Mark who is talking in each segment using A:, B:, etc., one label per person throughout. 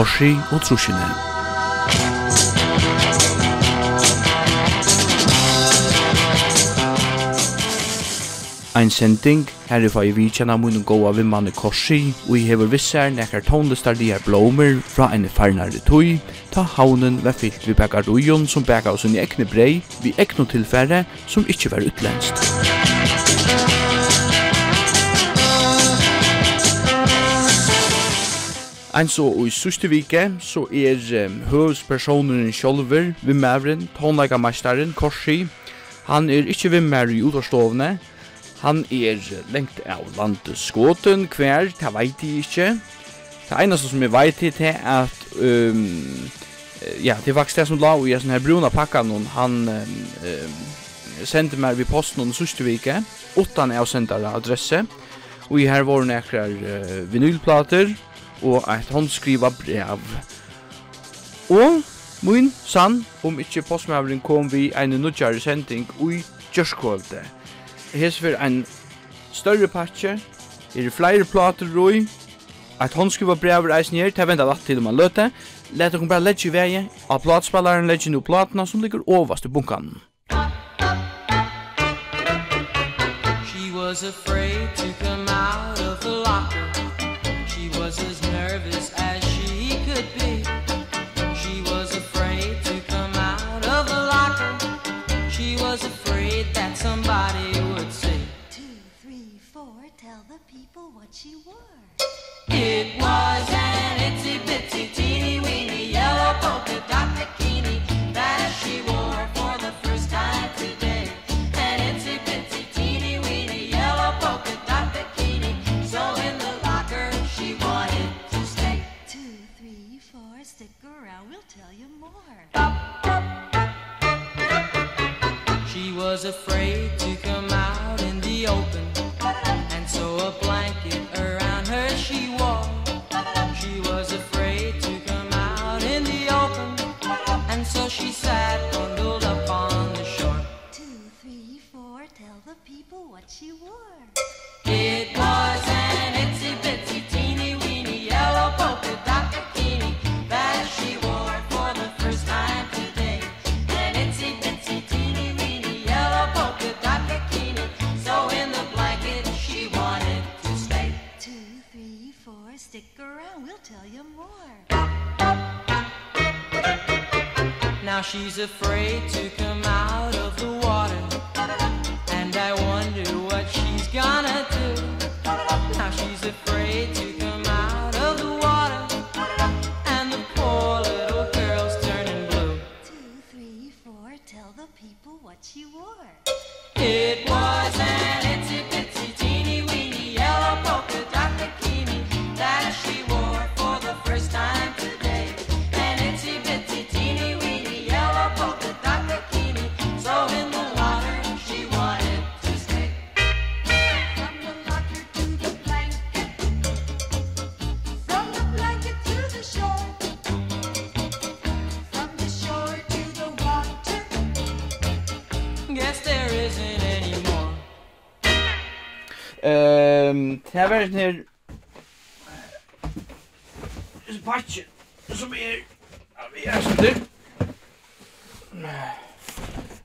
A: korsi og trusjene. Ein sending her er fai kjenna munum goa vi manni korsi og i hever vissar nekkar tónlistardigar blómer fra enn farnare tui ta haunen var fyllt vi bakaruion som baka oss i ekne brei vi ekno tilfære som ikkje var utlenskt. Ein så og i sørste vike så er um, høvespersoneren sjolver, vimmevren, tonleikameisteren, Korsi. Han er ikkje vimmer i utoverstovne. Han er lengt av landet skåten hver, det veit jeg ikkje. Det eneste som jeg veit til er at um, ja, det var det som la i en sånn her bruna pakka noen, han um, um, sendte meg vid posten noen sørste vike, åttan er sendare adresse, og i her var nekrar uh, vinylplater, og eit håndskriva brev. Og min sann, om ikkje postmaveren kom vi ein nudjare sending ui Gjørskvalde. Hes for ein større patje, er flere plater roi, eit håndskriva brev er eisen her, til venda vatt til man løte, Let bare bara i vei, av platspallaren leggja nú platna som ligger overast i bunkan.
B: She was afraid to come
C: what you.
B: It
A: Ehm, det var en her patch som er vi er stundir.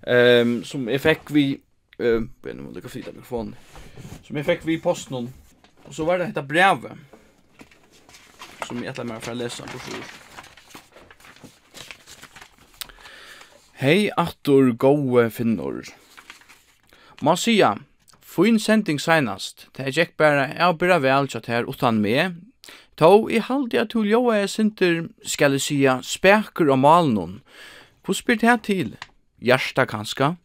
A: Ehm, som jeg fikk vi ehm, ben må lukka flytta mikrofonen. Som jeg fikk vi i posten og så var det dette brevet som jeg ætla meg for å lese på sjur. Hei, Attor, gode finnor. Man sier, Fyn sending seinast, det er gikk bare jeg byrra vel tjatt her utan meg, Tå i halde at hun ljoa er sinter, skal jeg sia, speker og malen Hvor spyrt her til? Gjersta kanska.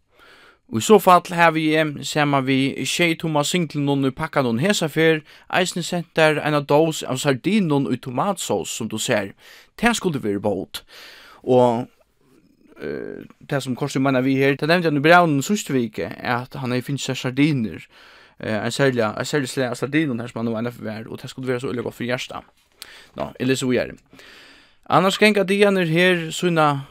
A: Og i så fall har vi, sema vi, tjei tomma singlen noen i pakka noen hesa fyr, eisne senter en av dos av sardinon og tomatsås som du ser. Det skulle vi båt. Og uh, det som Korsi mener vi her, det nevnte han i braunen sørste vike, er at han har finnes seg sardiner, uh, en særlig, en særlig slag av sardiner her som han nå enda for og det skulle være så øyelig godt for hjersta. Nå, eller så gjør det. Annars genga dianer her sunna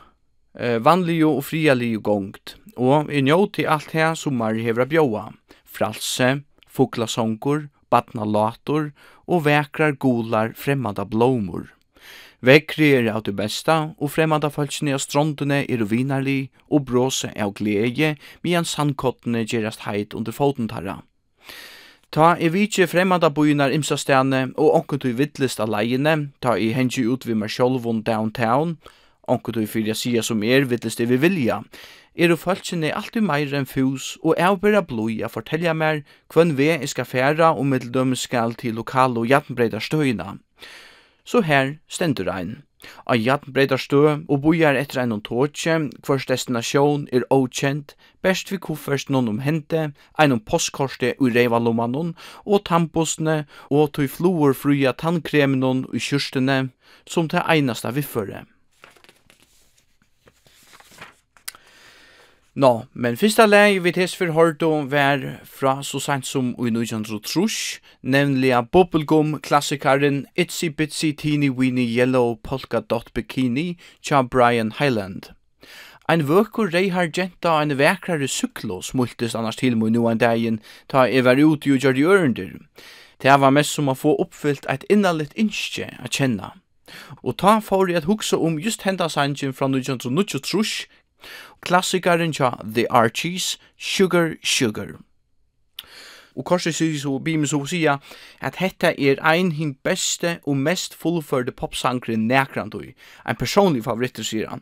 A: eh, vanlige og frialige gongt, og i njó til alt her som mar hevra bjóa, fralse, fuglasongur, badnalator og vekrar gular fremmada blomur. Vekri er av det besta, og fremanda falskene av strondene er vinarlig, og bråse er av glede, medan sandkottene gjerast heit under foten tarra. Ta i vitje fremanda boinar imsa stene, og onkut i vittlist av leiene, ta i hengi ut vi meg sjolvun downtown, onkut i fyrir sia som er vittlist i vi vilja, er og falskene alltid meir enn fus, og er bera bloi a fortelja mer hvem vi skal færa og middeldømme skal til lokal og jatnbreida støyna så her stendur ein. A jatn breitar stø og bojar etter ein tåtje, hvers destinasjon er okjent, best vi kofferst noen om hente, ein om postkorste ui reivalommanon, og tampostene, og tui floer fruja tannkremenon ui kyrstene, som til einasta viffere. Nå, men fyrsta lei vi tess for Hordo var fra så sent som i 1903, nemlig av Bubblegum klassikaren Itsy Bitsy Teeny Weeny Yellow Polka Dot Bikini tja Brian Highland. Ein vøkur reihar genta ein vekrare syklo smultist annars til mig nu en dagen ta jeg var ute og gjør i ørendur. Det var mest som å få oppfyllt eit innanlitt innskje a kjenna. Og ta for at hugsa om just henda sangen fra 1923 Klassikaren tja The Archies, Sugar Sugar. Og korset sier så, Bim så sier at hetta er ein hin beste og mest fullførde popsangren nekrand ui. Ein personlig favoritter, sier han.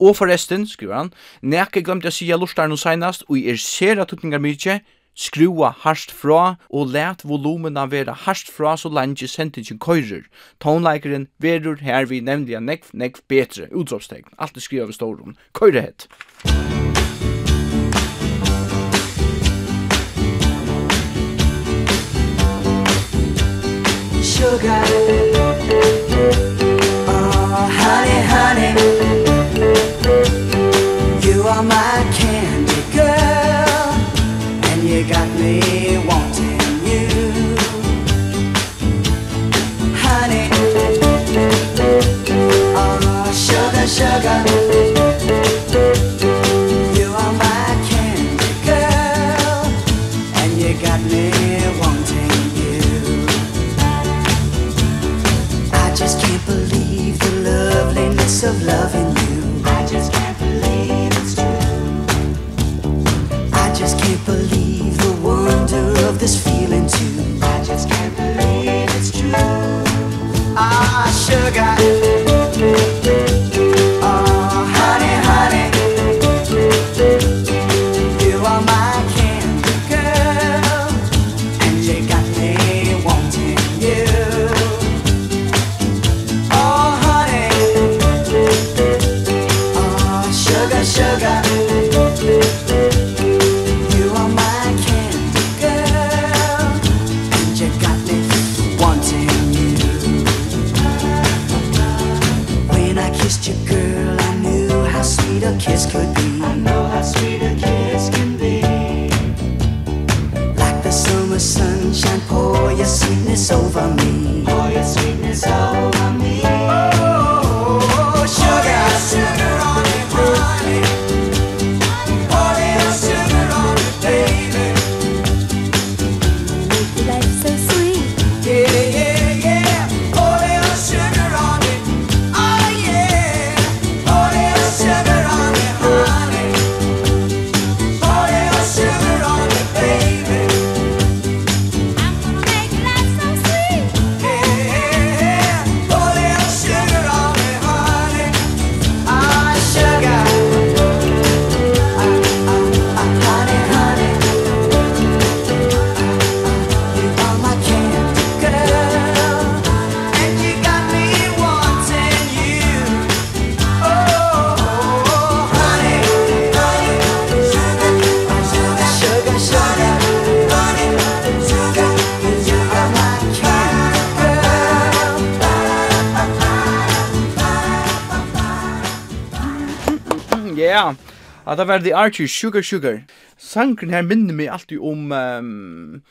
A: Og forresten, skriver han, nekje glemte jeg sier lortaren no seinast, og er sera tutningar mykje, skrua harst fra og let volumena vera harst fra så langt sentingen køyrer. Tonleikeren verur her vi nevnliga nekv, nekv betre, utropstegn. Alt er skriva ved storum. Køyrehet.
D: Sugar got me wanting
A: det var The Archie Sugar Sugar. Sankren her minner meg alltid om um,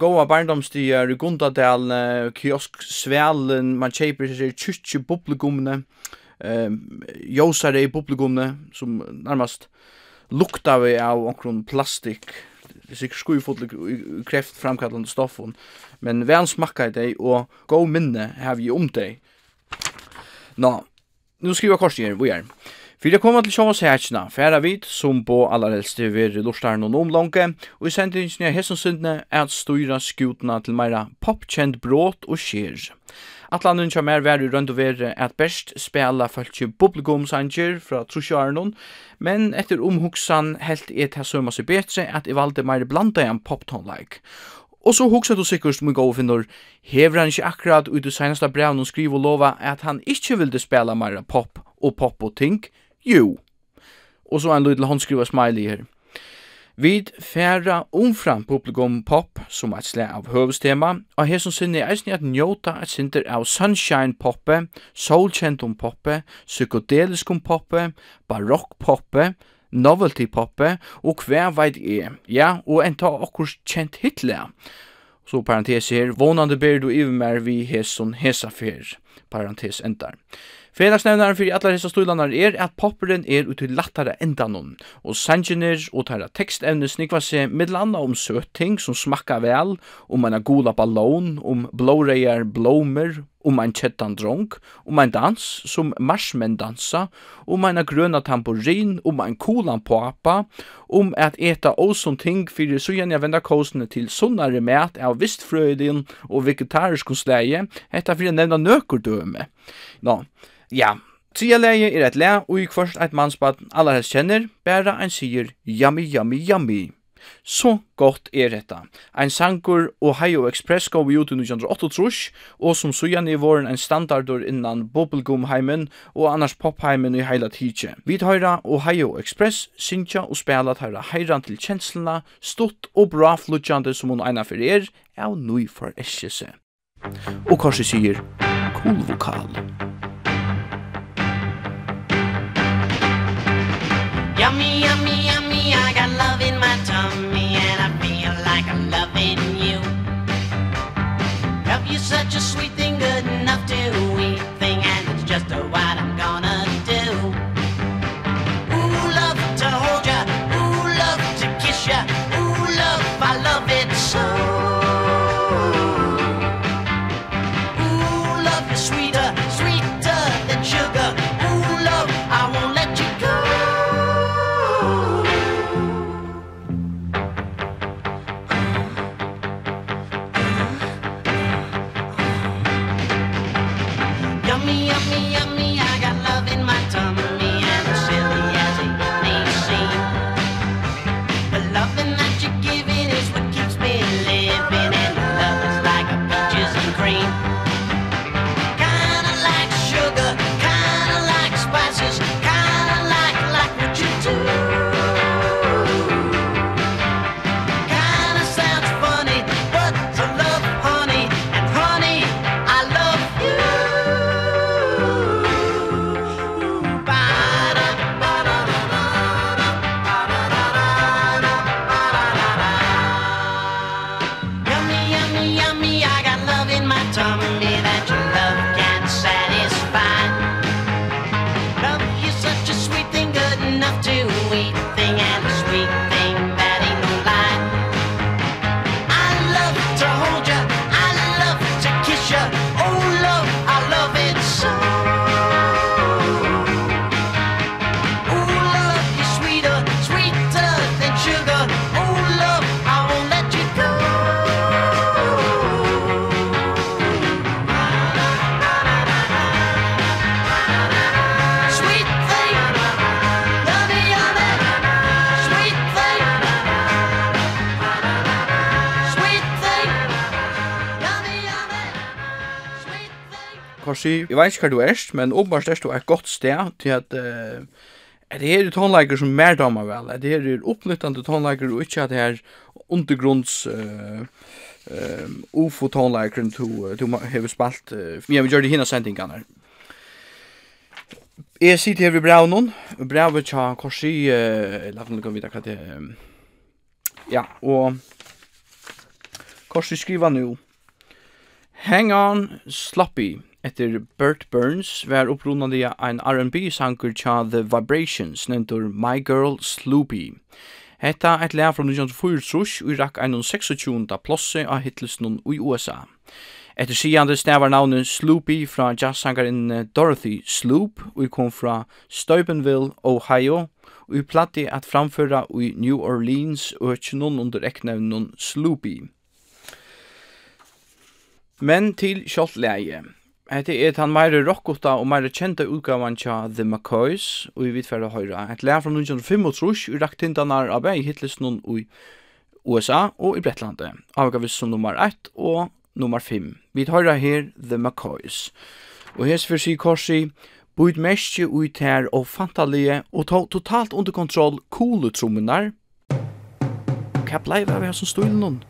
A: goa barndomstider, Gundadal, kiosk Svelen, man kjøper seg kyrkje bubblegumne, um, jåsare i bubblegumne, som nærmast lukta vi av omkron plastikk, det er sikkert skuifotle kreft framkallande stoffon, men vel smakka i deg, og gå minne har vi om deg. Nå, nu skriver jeg korset her, hvor er? Fyrir jeg kommer til sjåa sætsina, færa vid, som på allerhelste ver lortaren og omlange, og i sendingen av er at styra skutna til meira popkjent bråt og skjer. Atlanen kjem mer væri rønd og vere at best spela falskje bubblegumsanger fra trusjarnon, men etter omhugsan helt et her sømma seg betre at i valde meira blanda enn poptonleik. Og så hugsa du sikkert mye gode finner, hever han ikke akkurat ut i senaste brevn og skriv og lova at han ikke vilde spela meira pop og pop og ting, Jo. Og så en liten håndskriva smiley her. Vid færa omfram publikum pop som et slag av høvestema, og her som sinne er eisne at njóta et sinter av sunshine-poppe, solkjentum poppe, psykodeliskum-poppe, barokk-poppe, novelty-poppe, og hver veit er, ja, og enta okkur kjent hitler. Så parentes her, vonande ber du iver mer vi hesson hesafer. parentes endar. Parentes Felagsnevnaren fyrir allar hessa stúlanar er at popperen er uti lattara endanum, og sanginir og tæra tekstemne snikva seg midlanda om søting som smakka vel, om eina gula ballon, om blåreier blomer, om ein kjettan drong, om ein dans som marsmenn dansa, om eina grøna tamburin, om ein kulan papa, om at eta åsom ting fyrir sujan jeg venda kåsene til sunnare mat av vistfrøydin og vegetarisk konsleie, hetta fyrir nevna nøkordøme. Nå, no. Ja, tria leie er et le, og i kvart eit mannsbad allar helst kjenner, bæra ein sier yummy, yummy, yummy. Så godt er detta. Ein sangur Ohio Express gav vi ut i 1908 og som sujan i våren ein standardur innan bubblegumheimen og annars popheimen i heila tidsje. Vi høyra Ohio Express, syntja og spela høyra heiran til kjenslena, stutt og bra flutjande som hun eina fyrir er, er av nøy for eskjese. Og korsi sier, cool vokal.
E: Yummy, yummy, yummy.
A: sig. Jeg vet ikke hva du erst, men åpenbart erst du er et godt sted til at uh, at det er tonleiker som mer damer vel, at det er oppnyttende tonleiker og ikke at det her undergrunns uh, uh, ufo-tonleikeren du, du har spalt, uh, ja, vi gjør det hina sendingene her. Jeg sitter her ved Braunon, Braunon tja korsi, uh, la meg kan vite hva det er, ja, og korsi skriver nu, Hang on, sloppy, Etter Burt Burns var upprunande ein R&B-sanker tja The Vibrations, nentur My Girl Sloopy. Hetta eit lea fra 1904 og rakk ein 26. plosse av hitlisten i USA. Etter sigande stavar navnet Sloopy fra jazzsangaren Dorothy Sloop og kom fra Steubenville, Ohio, og i platti at framføra i New Orleans og kjennom under eknevnen Sloopy. Men til kjoltleie. Hette er han meir rockota og meira kjenta utgavan tja The McCoys, og vi vidfæra høyra. Et lær fra 1905 og rakt hindanar av bæg hitlisten i USA og i Bretlandet. Avgavis som nummer 1 og nummer 5. Vi høyra her The McCoys. Og hers for sig korsi, Bud mestje ut her og fantalige og to totalt under kontroll kule trommenar. Kapp live av her som stod
F: innan.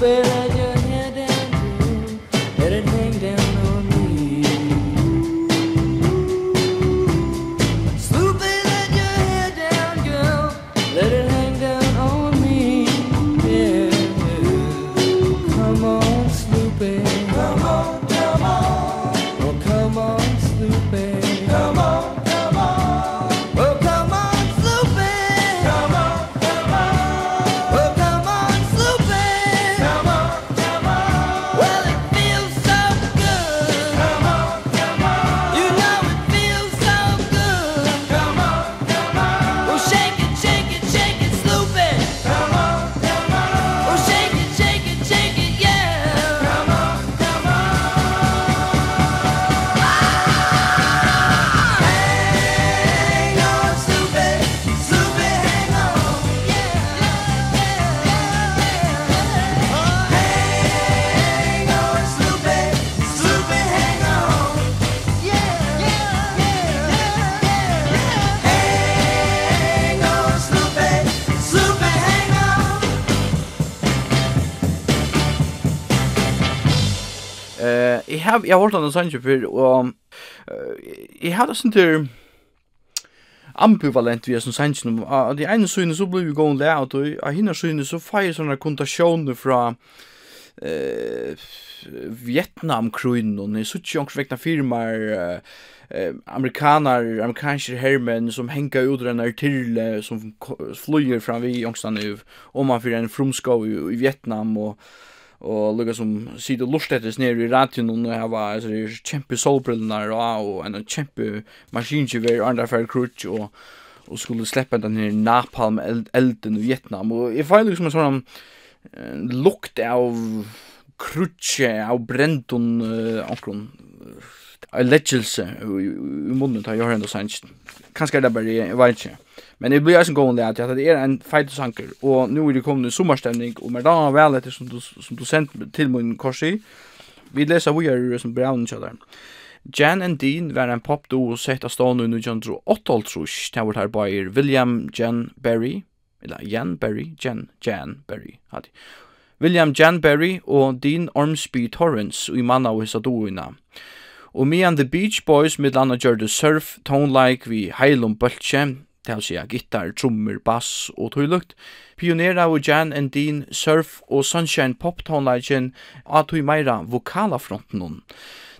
A: superar jeg har hørt den en før, og og jeg hadde sånn til ambivalent vi er som sannsyn, Av de ene syne så blir vi gående lært, og av henne syne så feir sånne kontasjoner fra, eh Vietnam krun och ni såg ikke vekna firmaer, eh amerikaner amerikanska hermen som henka ut den där till som flyger fram vi ångstan nu om man för en fromskå i, i Vietnam och og lukka som sitter lust etter nere i radion og jeg var altså, kjempe solbrillnar og og en kjempe maskinkjøver og andre færre krutsch og og skulle sleppa den her napalm elden i Vietnam. Og jeg får liksom en sånn uh, lukt av krutje av brentun uh, omkron uh, leggelse i munnen ta jeg har enda sannsyn kanskje er det bare, jeg vet ikke Men det blir også en gång där at det er en feitesanker, sanker och nu är det en sommerstemning, og med då vel etter som du som du sent til min korsi. Vi leser vi är som brown each. Jan and Dean var en popduo sett av stående under John Drew Ottoltrush, det var her by William Jan Berry, eller Jan Berry, Jan, Jan Berry, hadde. William Jan Berry og Dean Ormsby Torrance i manna og hissa doina. Og me and the Beach Boys med landa gjør surf, tone like vi heilum bøltje, til å säga gitar, trommer, bass og tøylukt. Pionera og Jan and Dean surf og sunshine pop tonelagen at tøy meira vokala fronten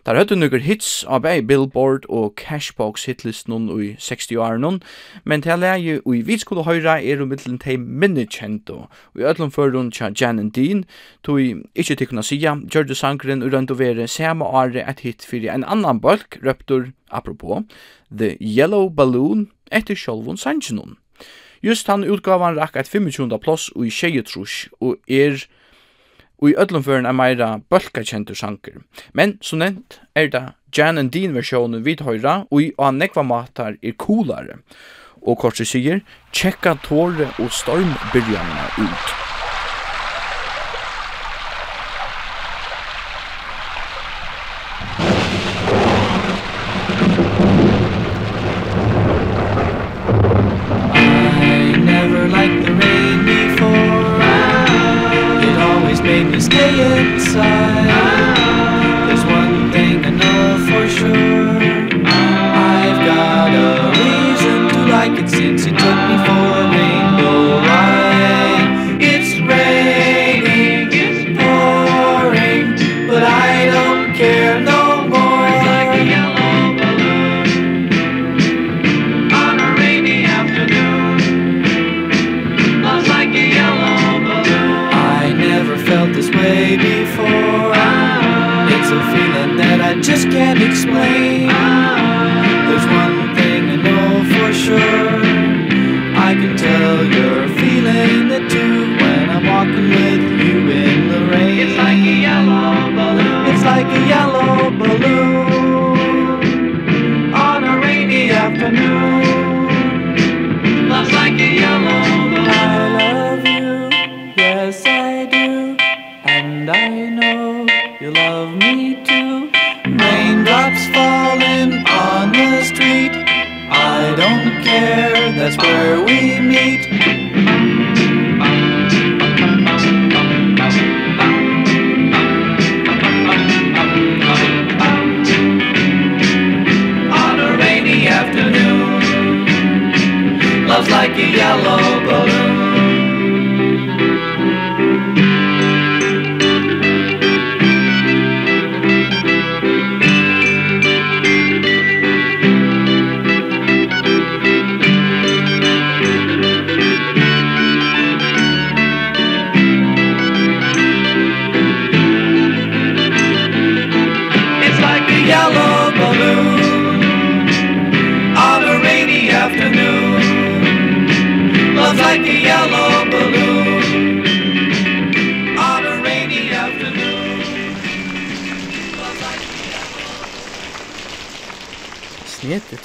A: Der høyde nukker hits av bei Billboard og Cashbox hitlist noen i 60-åren, men til leie i vi skulle høyra er om mittelen til minne kjent, og i ødlom førun tja Jan and Dean, tog ikkje til kunna sija, sangren og rundt å være samme året et hit fyrir en annan bølk, røptur, apropos, The Yellow Balloon, etter sjolvun sanginum. Just han utgavan rakk et 25. ploss og i tjejetrus og er og i öllum føren er meira bølkakentur sanger. Men, som nevnt, er det Jan and Dean versjonen vid høyra og i an nekva matar er coolare. Og korset sier, tjekka tåre og stormbyrjanina ut.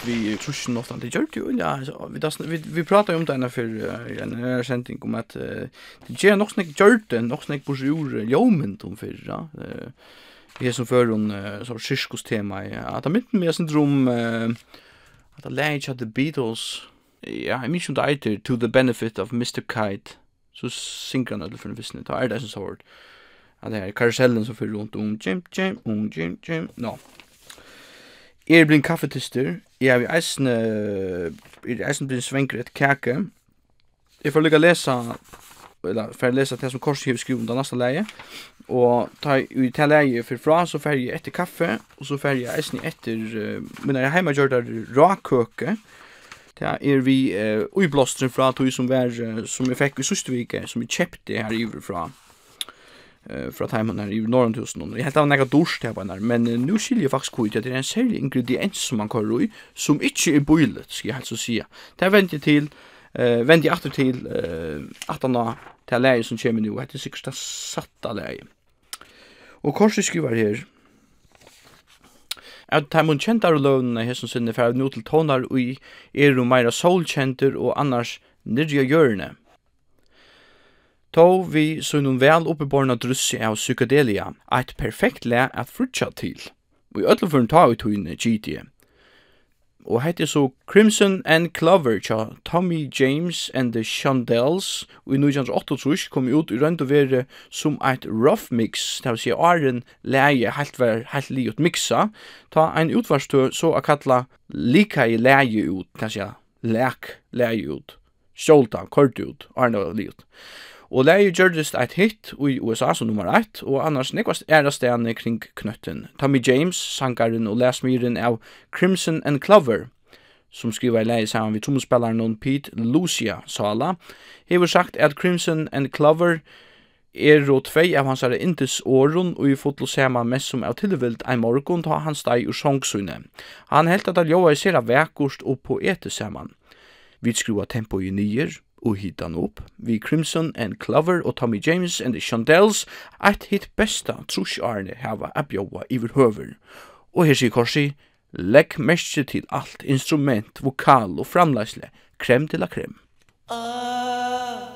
A: vi trusjen nåt det gjør det jo ja vi vi vi pratar om det när uh, en här sending om att det ger nog snack gjør det nog snack på jord jomen om för ja. Vi är som för uh, så cirkus tema ja. Att mitt med syndrom att det läge the Beatles ja jeg minns jo det eiter, to the benefit of Mr Kite. Så synkar han för en viss det er det som så vart det er karusellen som för runt om. Jim jim om jim jim. No Jeg er blind kaffetister, jeg har vi eisen, er eisen blind svenger et kake. Jeg får lykke å lese, eller får lese det som korset har skrivet om det neste leie, og ta i til leie for fra, så får jeg etter kaffe, og så får jeg eisen etter, uh, men jeg har hjemme gjør det råkøke, Det er vi uh, uiblåstren fra tog som, var, uh, som jeg fikk i siste som jeg kjøpte her i fra eh fra timen her i Norrlandhusen og jeg helt av nekka dusj til her men uh, nu skiljer faktisk hvor det er en særlig ingrediens som man kører i som ikke er boilet skal jeg helst å si det venter til uh, eh jeg atter til uh, eh attana til leie som kommer nu etter sikkert det satta leie og korset skriver her at taimon kjentar løvnene hesson sinne fer nu til tonar og er meira solkjentur og annars nirja hjørne Tå vi sunnum vel oppeborna drussi av psykedelia, eit perfekt le at frutja til. Og i ødlefyrn ta ut hune GT. Og hette så Crimson and Clover tja Tommy James and the Shondells og i 1928 kom ut i rønd og vere som eit rough mix, det vil si åren leie helt var helt li ut mixa, ta ein utvarstø så a kalla lika i leie ut, det vil si lek leie ut, stjolta, kort ut, åren og li ut. Og leie gjørdist eit hit i USA som nummer 1, og annars nekvast æra stedane kring knøtten. Tommy James, sangaren og lesmyren av Crimson and Clover, som skriver i leie sammen vi tromspellaren og Pete Lucia Sala, hever sagt at Crimson and Clover er og tvei av hans herre intis åren og i fotlo sema mest som av tilvilt ein morgon ta hans deg ur songsyne. Han helt at han ljoa i sera vekkost og poetis saman. Vi skrua tempo i nyer, og hitan opp. Vi Crimson and Clover og Tommy James and the Shondells eit hit besta trusjarne hava a bjóa iver høver. Og her sier Korsi, legg mestje til alt instrument, vokal og framleisle, krem til a krem.
E: Ah.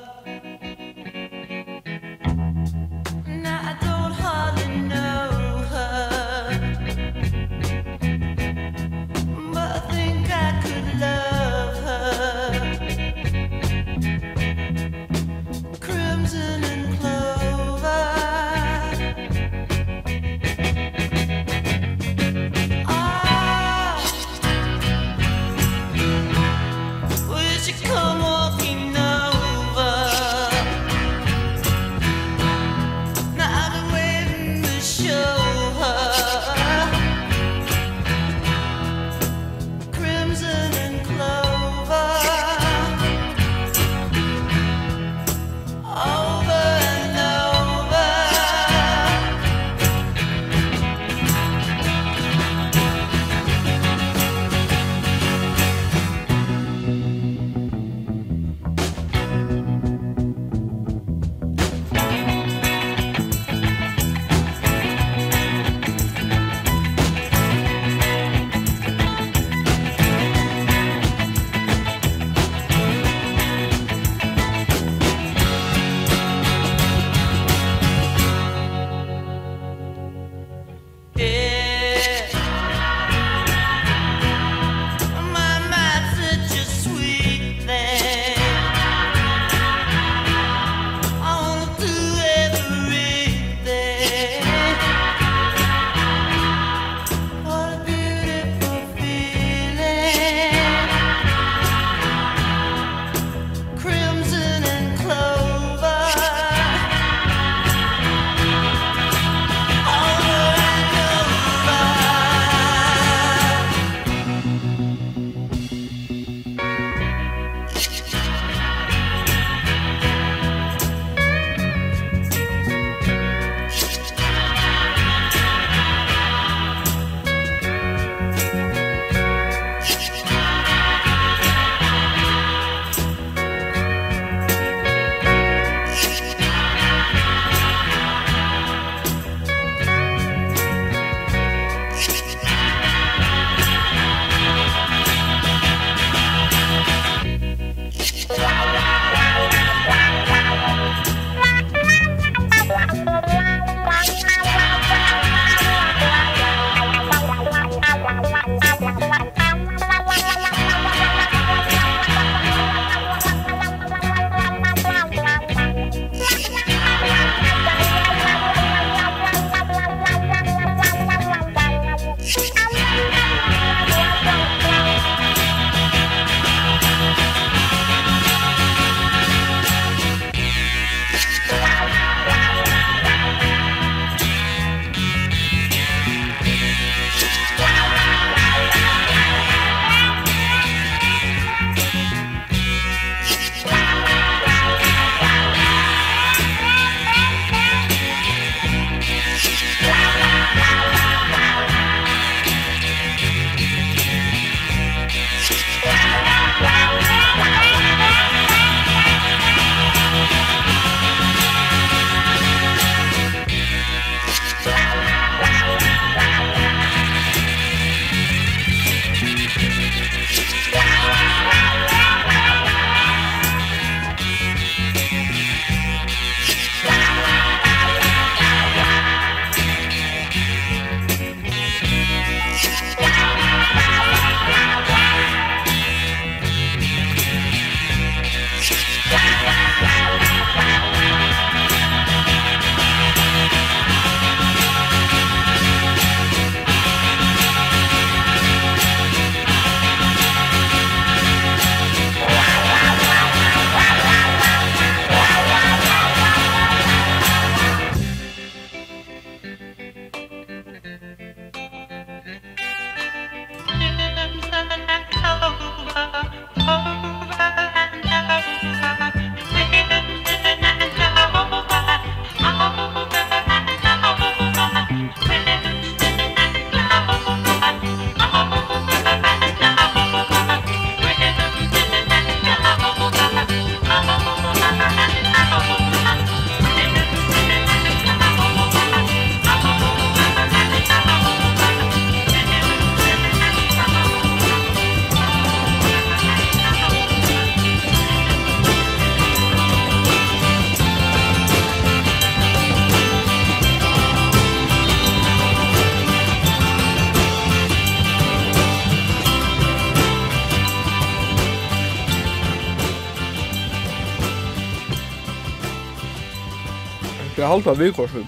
A: halda vikorsum.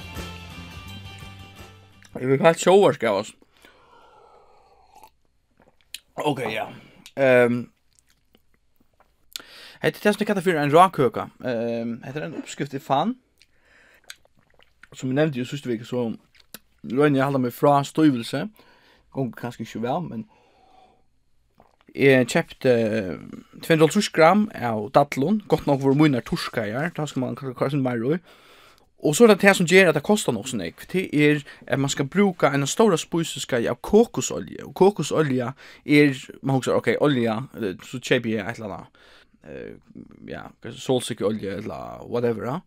A: Jeg vil kalt oss. Ok, ja. Um, Hetta er tæsni kata fyrir ein rakkøka. Ehm, hetta er ein uppskrift í fan. Sum eg nevndi í síðustu viku so rønni jeg halda meg fra støyvelse. Gongur kanskje ikke vel, men Jeg kjøpte 250 gram av dadlun, gott nok vor munar turskaiar, ta skal man kanskje meira. Og så er det det som gjør at det kostar nok sånn ekv, det er at man skal bruka en stora spusiskei av kokosolje, og kokosolje er, man husker, ok, olja, så kjøper jeg et eller annet, uh, ja, solsikkeolje eller whatever, ja.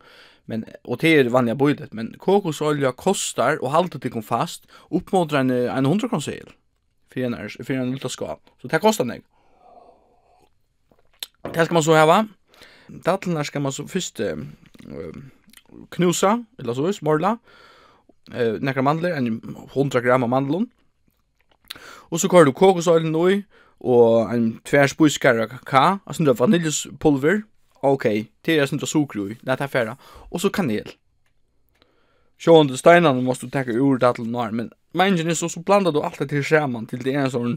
A: Men, og det er vanlig bøydet, men kokosolje kostar, og halte det kom fast, oppmåter en, en hundra kronsil, for en, for en liten skap. så det kostar nek. Det skal man så heva, Dattlenar skal man så først, um, knusa, eller så, smorla, eh, nekra mandler, en 100 gram av mandlun. Og så kører du kokosøylen i, og en tvær spuiskar av kaka, og sånn vaniljespulver, ok, til jeg sånn sukker i, det er færa, og så kanel. Sjån til steinene måste du tekka ur det til nær, men mengen er så, så blandar du alt det til skjermen til det er en sånn,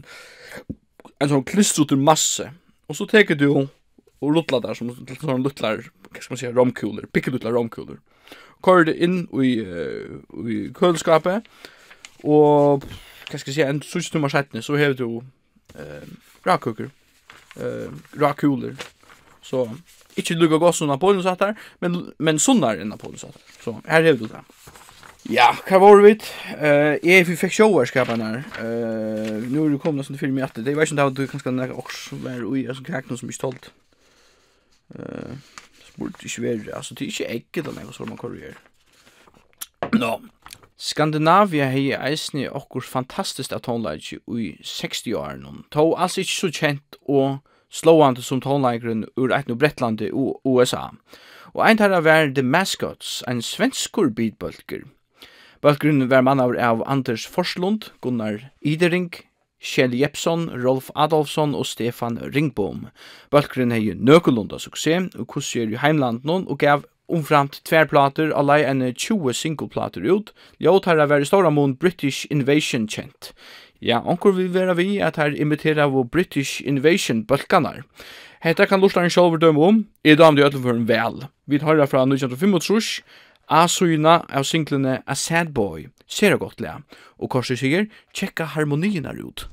A: en sånn klistrutter masse, og så teker du och rulla där som sån lutlar, vad ska man säga, romkuler, pickelutlar romkuler. Körde in i uh, i kölskapet och vad ska jag säga, en sjukt nummer sättning så har du eh rakkuker. Eh rakkuler. Så inte lugga gossen Napoleon satt där, men men sunnar än Napoleon satt. Så här har du det. Ja, hva var vi? Uh, jeg fikk sjåvarskapen her. Uh, nå er det kommet noe som film i at det. var ikke om det var du kanskje nekka års, var ui, jeg som kakk noe som ikke tålt. Eh, spurt ikke være, altså det er ikke egget eller noe som man kan. Nå, Skandinavia hei eisni okkur fantastisk at tonleiki ui 60 åren, to altså ikke så kjent og slåande som tonleikeren ur eitno Brettlandi og USA. Og ein tarra var The Mascots, ein svenskur beatbølger. Bølgeren var mann av Anders Forslund, Gunnar Idering, Kjell Jeppsson, Rolf Adolfsson og Stefan Ringbom. Bølgren hei nøkulunda suksess, og kusser i heimlanden og gav omframt tver plater og lei enn 20 singleplater ut, ljot har vært stora mån British Invasion kjent. Ja, onkur vi vera vi at her imitera vår British Invasion bølganar. Hetta kan lortaren sjálfur dømme om, i dag om det ødelen for en vel. Vi tar fra 1925, A-syna av singlene A Sad Boy, ser godt lea, og korset sier, tjekka harmoniunar ut.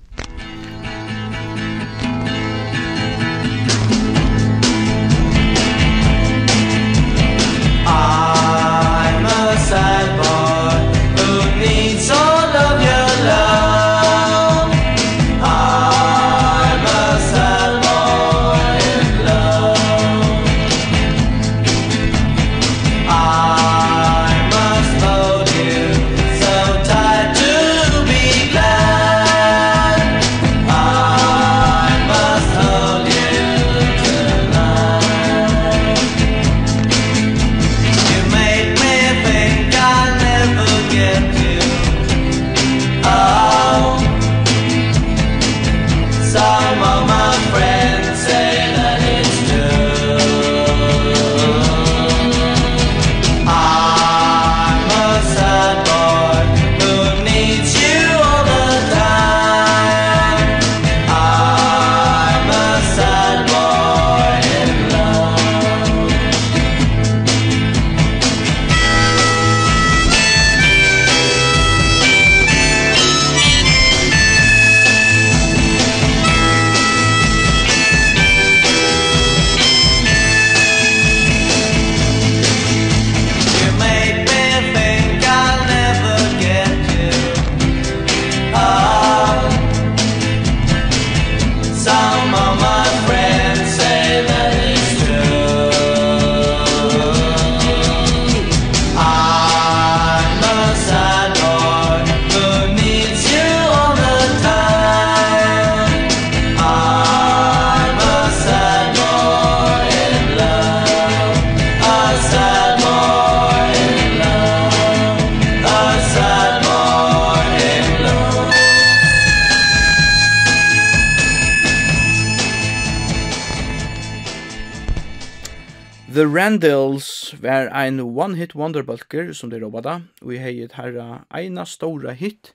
A: The Randalls var ein one-hit wonderbulker som det robbada, og vi hei et herra eina stora hit,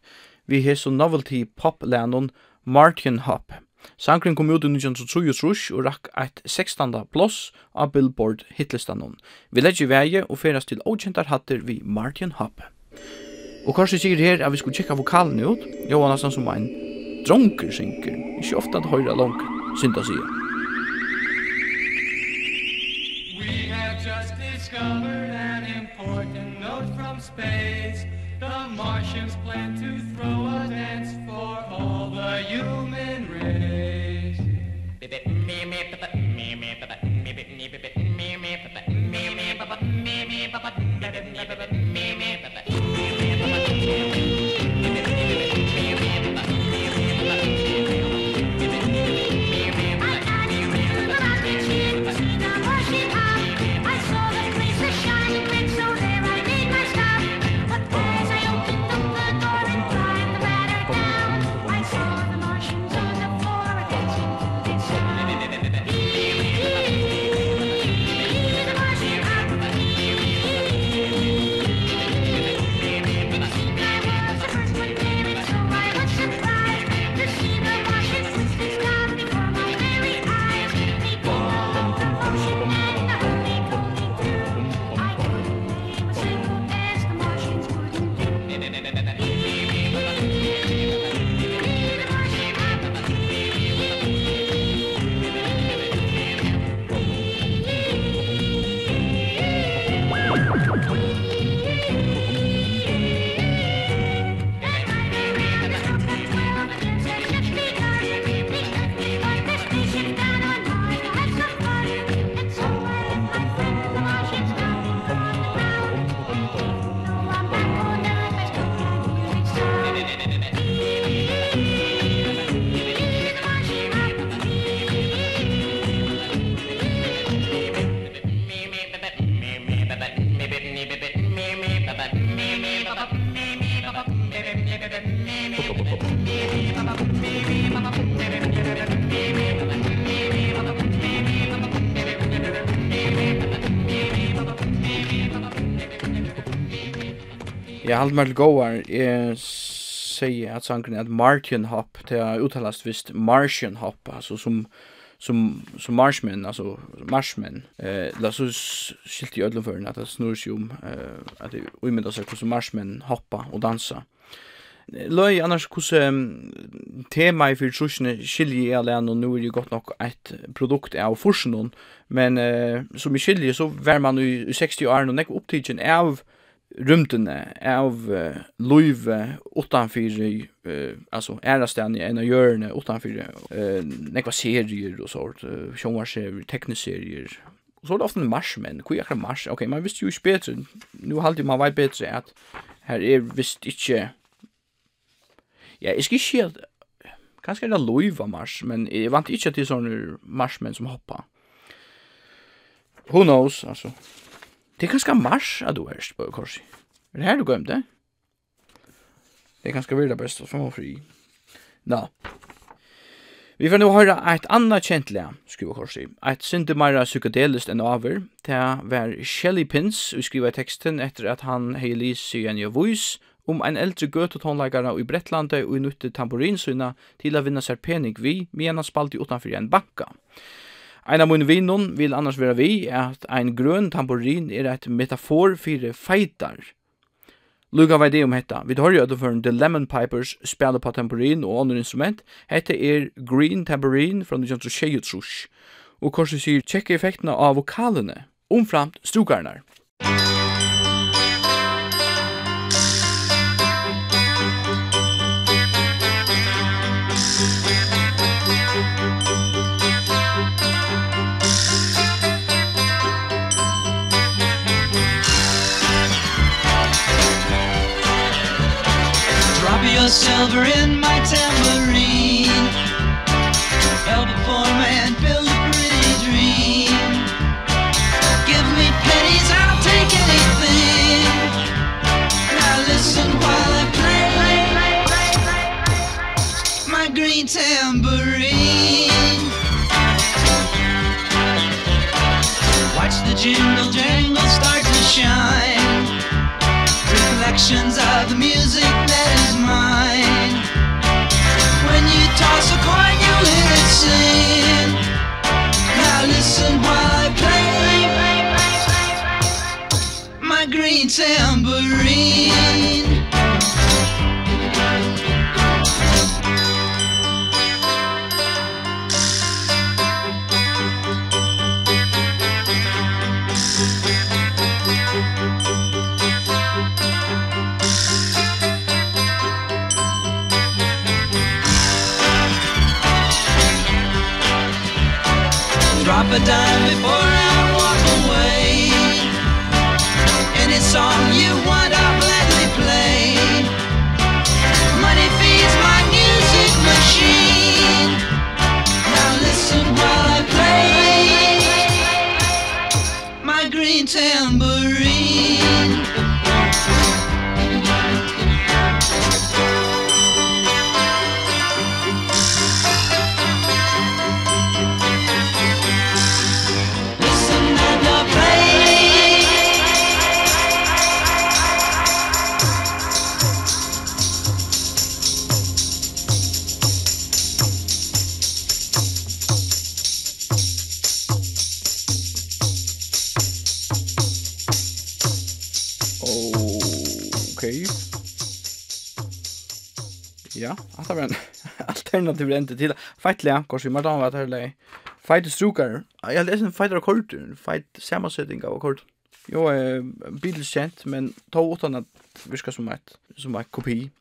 A: vi hei som novelty pop-lennon Martin Hopp. Sankren kom ut i 1933 og rakk eit 16. plåss av Billboard hitlistanon. Vi legger veie og ferast til åkjentar hatter vi Martin Hopp. Og kanskje sier her at vi skulle tjekka vokalen ut, jo, han er som ein dronker synker, ikke ofta at høyra langt, synda sier.
G: silver an important note from
A: Spain. halde meg til gåar, jeg sier at sangren er at Martian Hop, det er uttalast visst Martian Hop, altså som som som marshmen alltså marshmen eh la så skilt i ödlan förn att det snurrar sig om eh att det vi menar så hur marshmen hoppa och dansa. Løy, annars hos um, tema i fyrir trusjene skilji jeg alene, og nå er det godt nok et produkt av forsen, men uh, som i skilje så var man i, 60 år, og nekk opptidgen av uh, rymdene av uh, løyve utanfyr uh, altså ærastene enn å gjøre det utanfyr uh, nekva serier og sånt uh, sjångarserier, tekniserier og så er det ofte en marsmenn, hvor er akkurat mars? Ok, man visste jo ikke bedre nu halte man veit bedre at her er visst ikke ja, jeg skal ikke at kanskje er det løyve mars men jeg vant ikke til sånne marsmenn som hoppa. Who knows, altså. Det er kanskje mars at du er på korsi. Er det her du gømte? Det er kanskje virda best som var fri. Nå. Vi får nå høre et annet kjent lea, skriver Korsi. Et synte meira psykedelist enn over. Det var Shelly Pins, vi skriver teksten etter at han hei lysi en jo vois om ein eldre gøtetonleikare i Brettlande og i nutte tamburinsyna til å vinna seg pening vi, men han spalte utanfor en banka. Ein av mine vinnun vil annars vera vi at ein grøn tamburin er et metafor fyrir feitar. Luga vei det om hetta. Vi tar jo for The Lemon Pipers spela på tamburin og andre instrument. Hetta er Green Tambourine fra 1923. Og korsi sier tjekke effektene av vokalene, omframt strukarnar.
G: Musik silver in my tambourine. Help a poor man build a pretty dream. Give me pennies, I'll take anything. Now listen while I play My green tambourine. Watch the
H: jingle jangle start to shine. Reflections of the music
A: det til. till fightliga kors vi måste vara till dig fight strukar jag läser en fighter kort fight sammansättning av kort jo eh bilkänt men ta utan att virka som ett som en kopi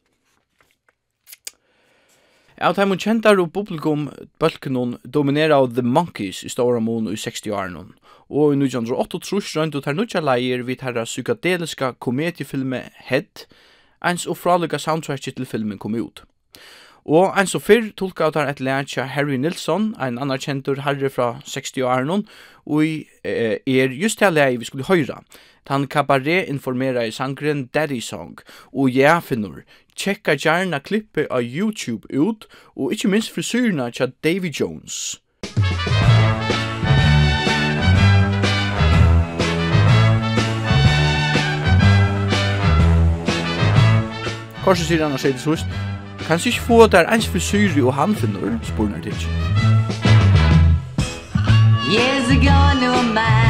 A: Av tæmum kjentar og bubblegum bølkenun dominera av The Monkeys i Stora mun i 60-åren og i 1908 røynd og tær nutja leir við herra psykadeliska komediefilme Head, eins og fralika soundtracket til filmen kom ut. Og en så fyrr tolka av et lærtja Harry Nilsson, en annan kjentur herre fra 60-åren, og i, eh, er just det lei vi skulle høyra. Han kabaret informera i sangren Daddy Song, og jeg finner, tjekka gjerna klippet av YouTube ut, og ikkje minst frisyrna tja Davy Jones. Korsen sier han har sett det sust, Kan du ikke få der ens frisyr og han finner, han til.
B: Years ago, no man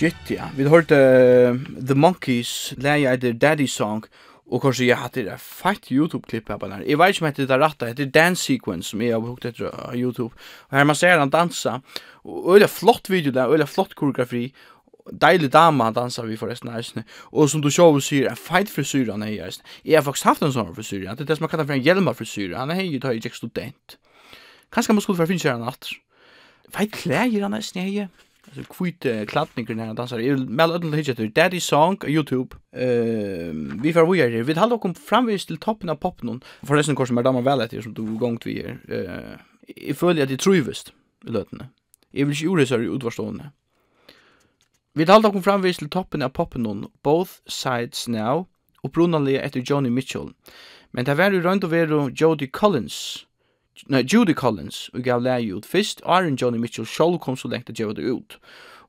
A: Shit, ja. Vi hørte uh, The Monkeys leie etter Daddy Song, og kanskje jeg hatt det feit YouTube-klipp her på den her. Jeg vet ikke om det er det heter Dance Sequence som jeg har brukt etter av YouTube. Og her man ser han dansa, og det er flott video der, og det er flott koreografi, deilig dama han dansar vi forresten her, og som du sjåv syr, en feit frisyr han er her, jeg har faktisk haft en sånn frisyr, det er det som man kallar for en hjelma frisyr, han er jo da jeg ikke student. Kanskje man skulle for å finne seg han atter. Feit klær han er snedig, så kvite klatninger när dansar. Jag mel ödel hitcha till Daddy Song på YouTube. Ehm vi får vi är vi håller kom framvis till toppen av poppen förresten kors med damer väl efter som du gångt vi är. Eh i följer det truvest i lötene. Jag vill ju gjorde så utvarstående. Vi håller kom framvis till toppen av poppen both sides now och brunnalia efter Johnny Mitchell. Men det var ju runt och veru Jody Collins nei, Judy Collins, og gav lei ut fyrst, Aaron Johnny Mitchell sjálv kom så lengt at gjeva det ut.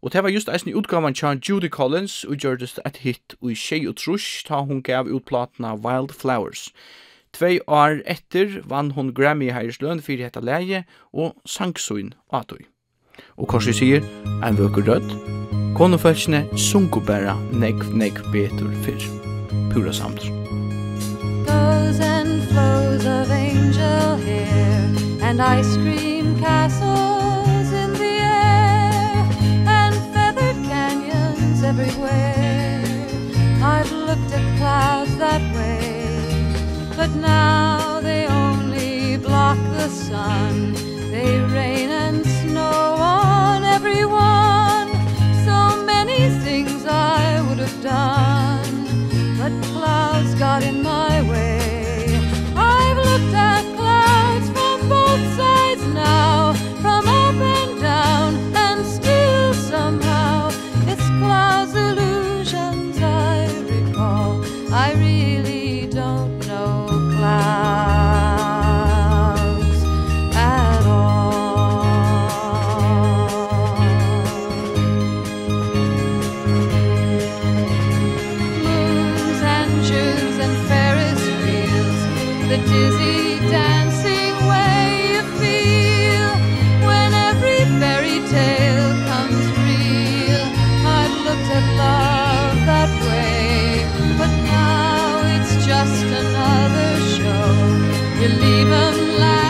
A: Og det var just eisen i utgavan tja Judy Collins, og gjørdes et hit og i tjei og trush, ta hun gav ut platna Wild Flowers. Tvei år etter vann hun Grammy heidersløn fyrir hetta leie, og sangsuin atoi. Og korsi sier, ein vøkur rødd, konufelskene sunko bæra negv negv betur fyrr. Pura samt.
F: Goes and flows of angel hair and ice cream castles in the air and feathered canyons everywhere I've looked at clouds that way but now they only block the sun they rain and snow on everyone so many things I would have done but clouds got in my way just another show. You leave them
A: like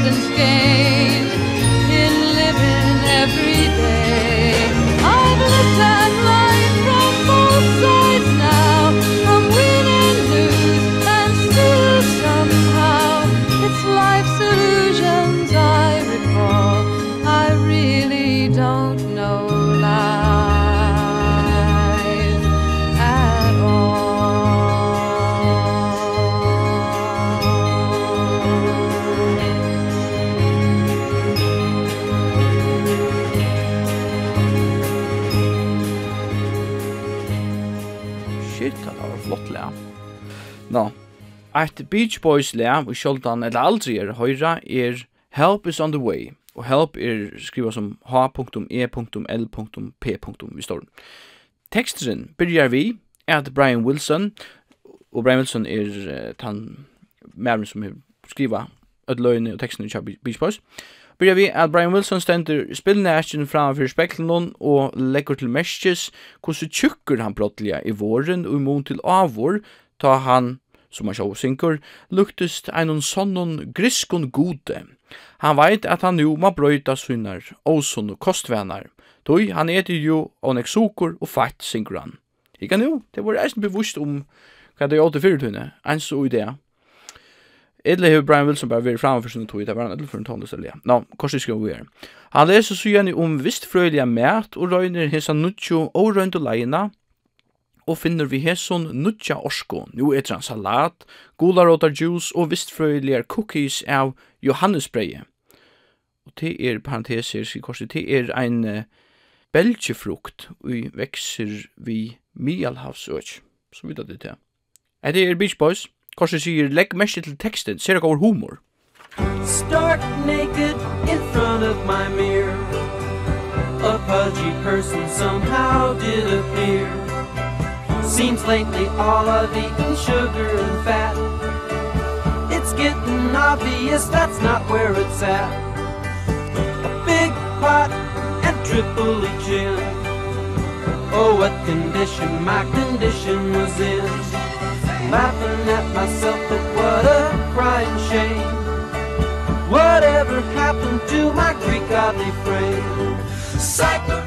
A: often stay Beach Boys lær, og sjoldan eller aldri er høyra, er Help is on the way. Og help er skriva som h.e.l.p. vi står. Teksteren byrjar vi at Brian Wilson, og Brian Wilson er uh, tan mæren som er skriva ödløyene og teksten i Beach Boys, byrjar vi at Brian Wilson stender spillnæsjen framfor speklen og legger til mestjes hvordan tjukker han brottliga i våren og imot til avvår ta han som han sjåv synker, luktist einon sonnon griskon gode. Han veit at han jo må brøyta synar, åsson og kostvenar, tog han eter jo onek sukur og fatt, synkur han. Ikka nu, det var eisen bevust om hva det er åter eins og idea. Edle hefur Brian Wilson bara verið framfyrir sinni tog, det var han edle fyrir en tónlist eller ja. Nå, korsi skriva vi er. Han leser så gjerne om vistfrøyliga mæt og røyner hinsa nutjo og røyndu leina, og finner vi hesson nutja orsko, nu etter han salat, gularotar juice og vistfrøyligar cookies av johannesbreie. Og det er parenteser, skrikorset, det er ein uh, belgefrukt vi vekser vi mialhavsøk, så vidt det til. Er det er Beach Boys? Korset sier, legg mest til teksten, ser dere over humor.
G: Stark naked in front of my mirror A pudgy person somehow did appear Seems lately all I've eaten sugar and fat It's getting obvious that's not where it's at. A big pot and Tripoli gin. Oh, what condition my condition was in. Laughing at myself, but what a crying shame. Whatever happened to my Greek godly frame Psycho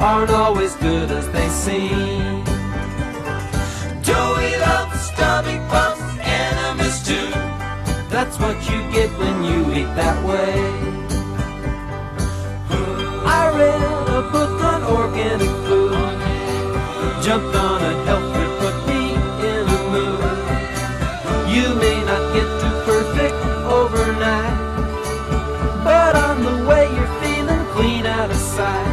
G: aren't always good as they seem. Joey loves stomach bumps and a too That's what you get when you eat that way. I read a book on organic food. Jumped on a health trip put me in a mood. You may not get to perfect overnight But on the way you're feeling clean out of sight.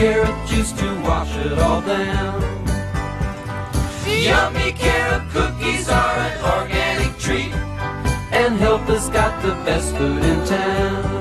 G: carrot juice to wash it all down. Yummy carrot cookies are an organic treat And help us got the best food in town.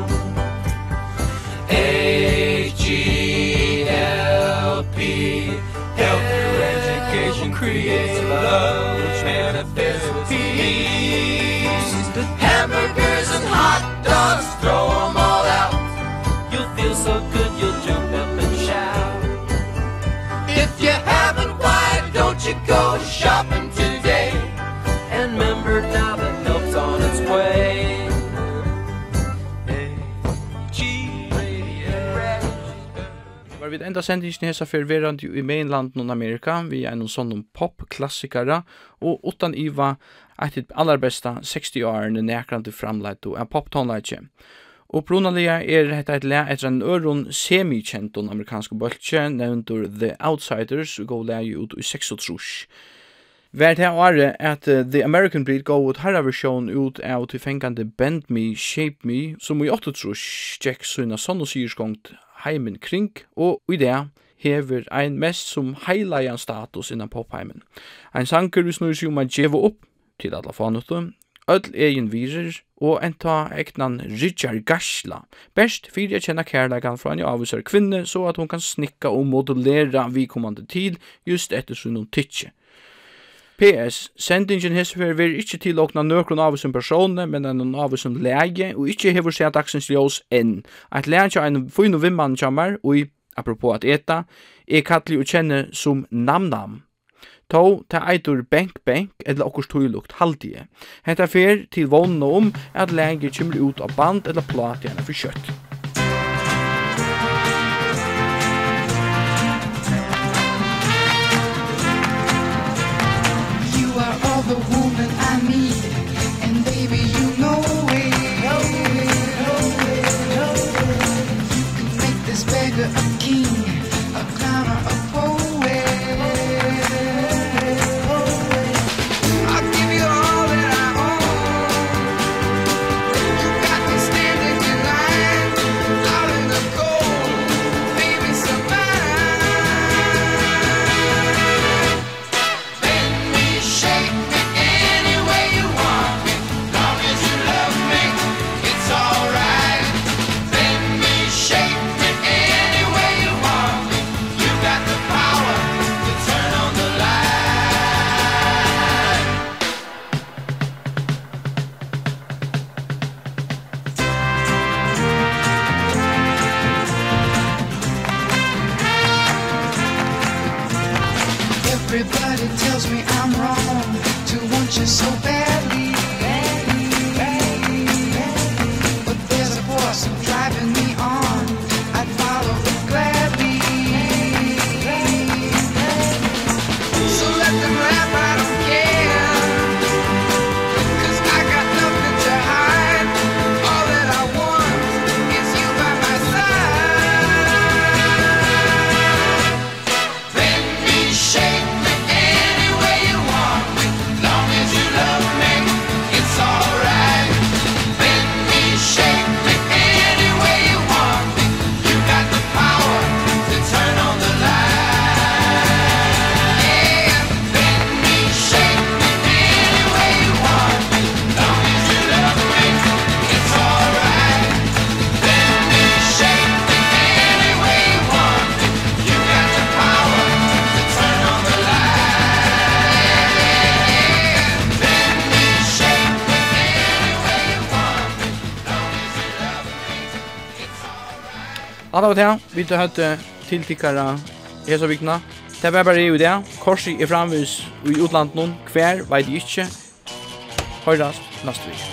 A: enda sendingen hesa fer verandi i mainland og Amerika, vi er noen sånne pop-klassikere, og utan iva eit det aller besta 60-årene nekrande framleit og en pop-tonleitje. Og brunalega er hetta eit lega etter en øron semi-kjenton amerikansk bøltje, nevntur The Outsiders, og gå lega ut i 6 trus. Vær det året at uh, The American Breed gå ut herra versjon ut av tilfengande Bend Me, Shape Me, som i 8 trus, tjekk sunna sånn og syrskångt heimen kring, og i det hever ein mest som heilajan status innan popheimen. Ein sanker vi snur seg om at djeva opp til alla fanutu, öll egin virer, og enta egnan Richard Gasla, best fyrir jeg kjenna kærleikan fra en avvisar kvinne, så at hon kan snikka og modulera vikommande tid just etter sunnum noen. PS. Sendingen hesfer ver ikkje tilåkna nøkron av som personer, men en av som lege, og ikkje hever seg dagsens ljós enn. At lege kja en fin og vimman kjammer, og i, apropos at eta, er kattli og kjenne som namnam. Tó, ta eitur bank bank, eller okkurs tøylukt haldige. Henta fer til vonna om at lege kjemmer ut av band eller plat gjerne for kjøtt.
I: the woman
A: Alla vet jag, vi tar hötte till tickare hesa vikna. Det var bara i det. Korsi är framhus i utlandet någon kvar, vet jag inte. Höjdas nästa vecka.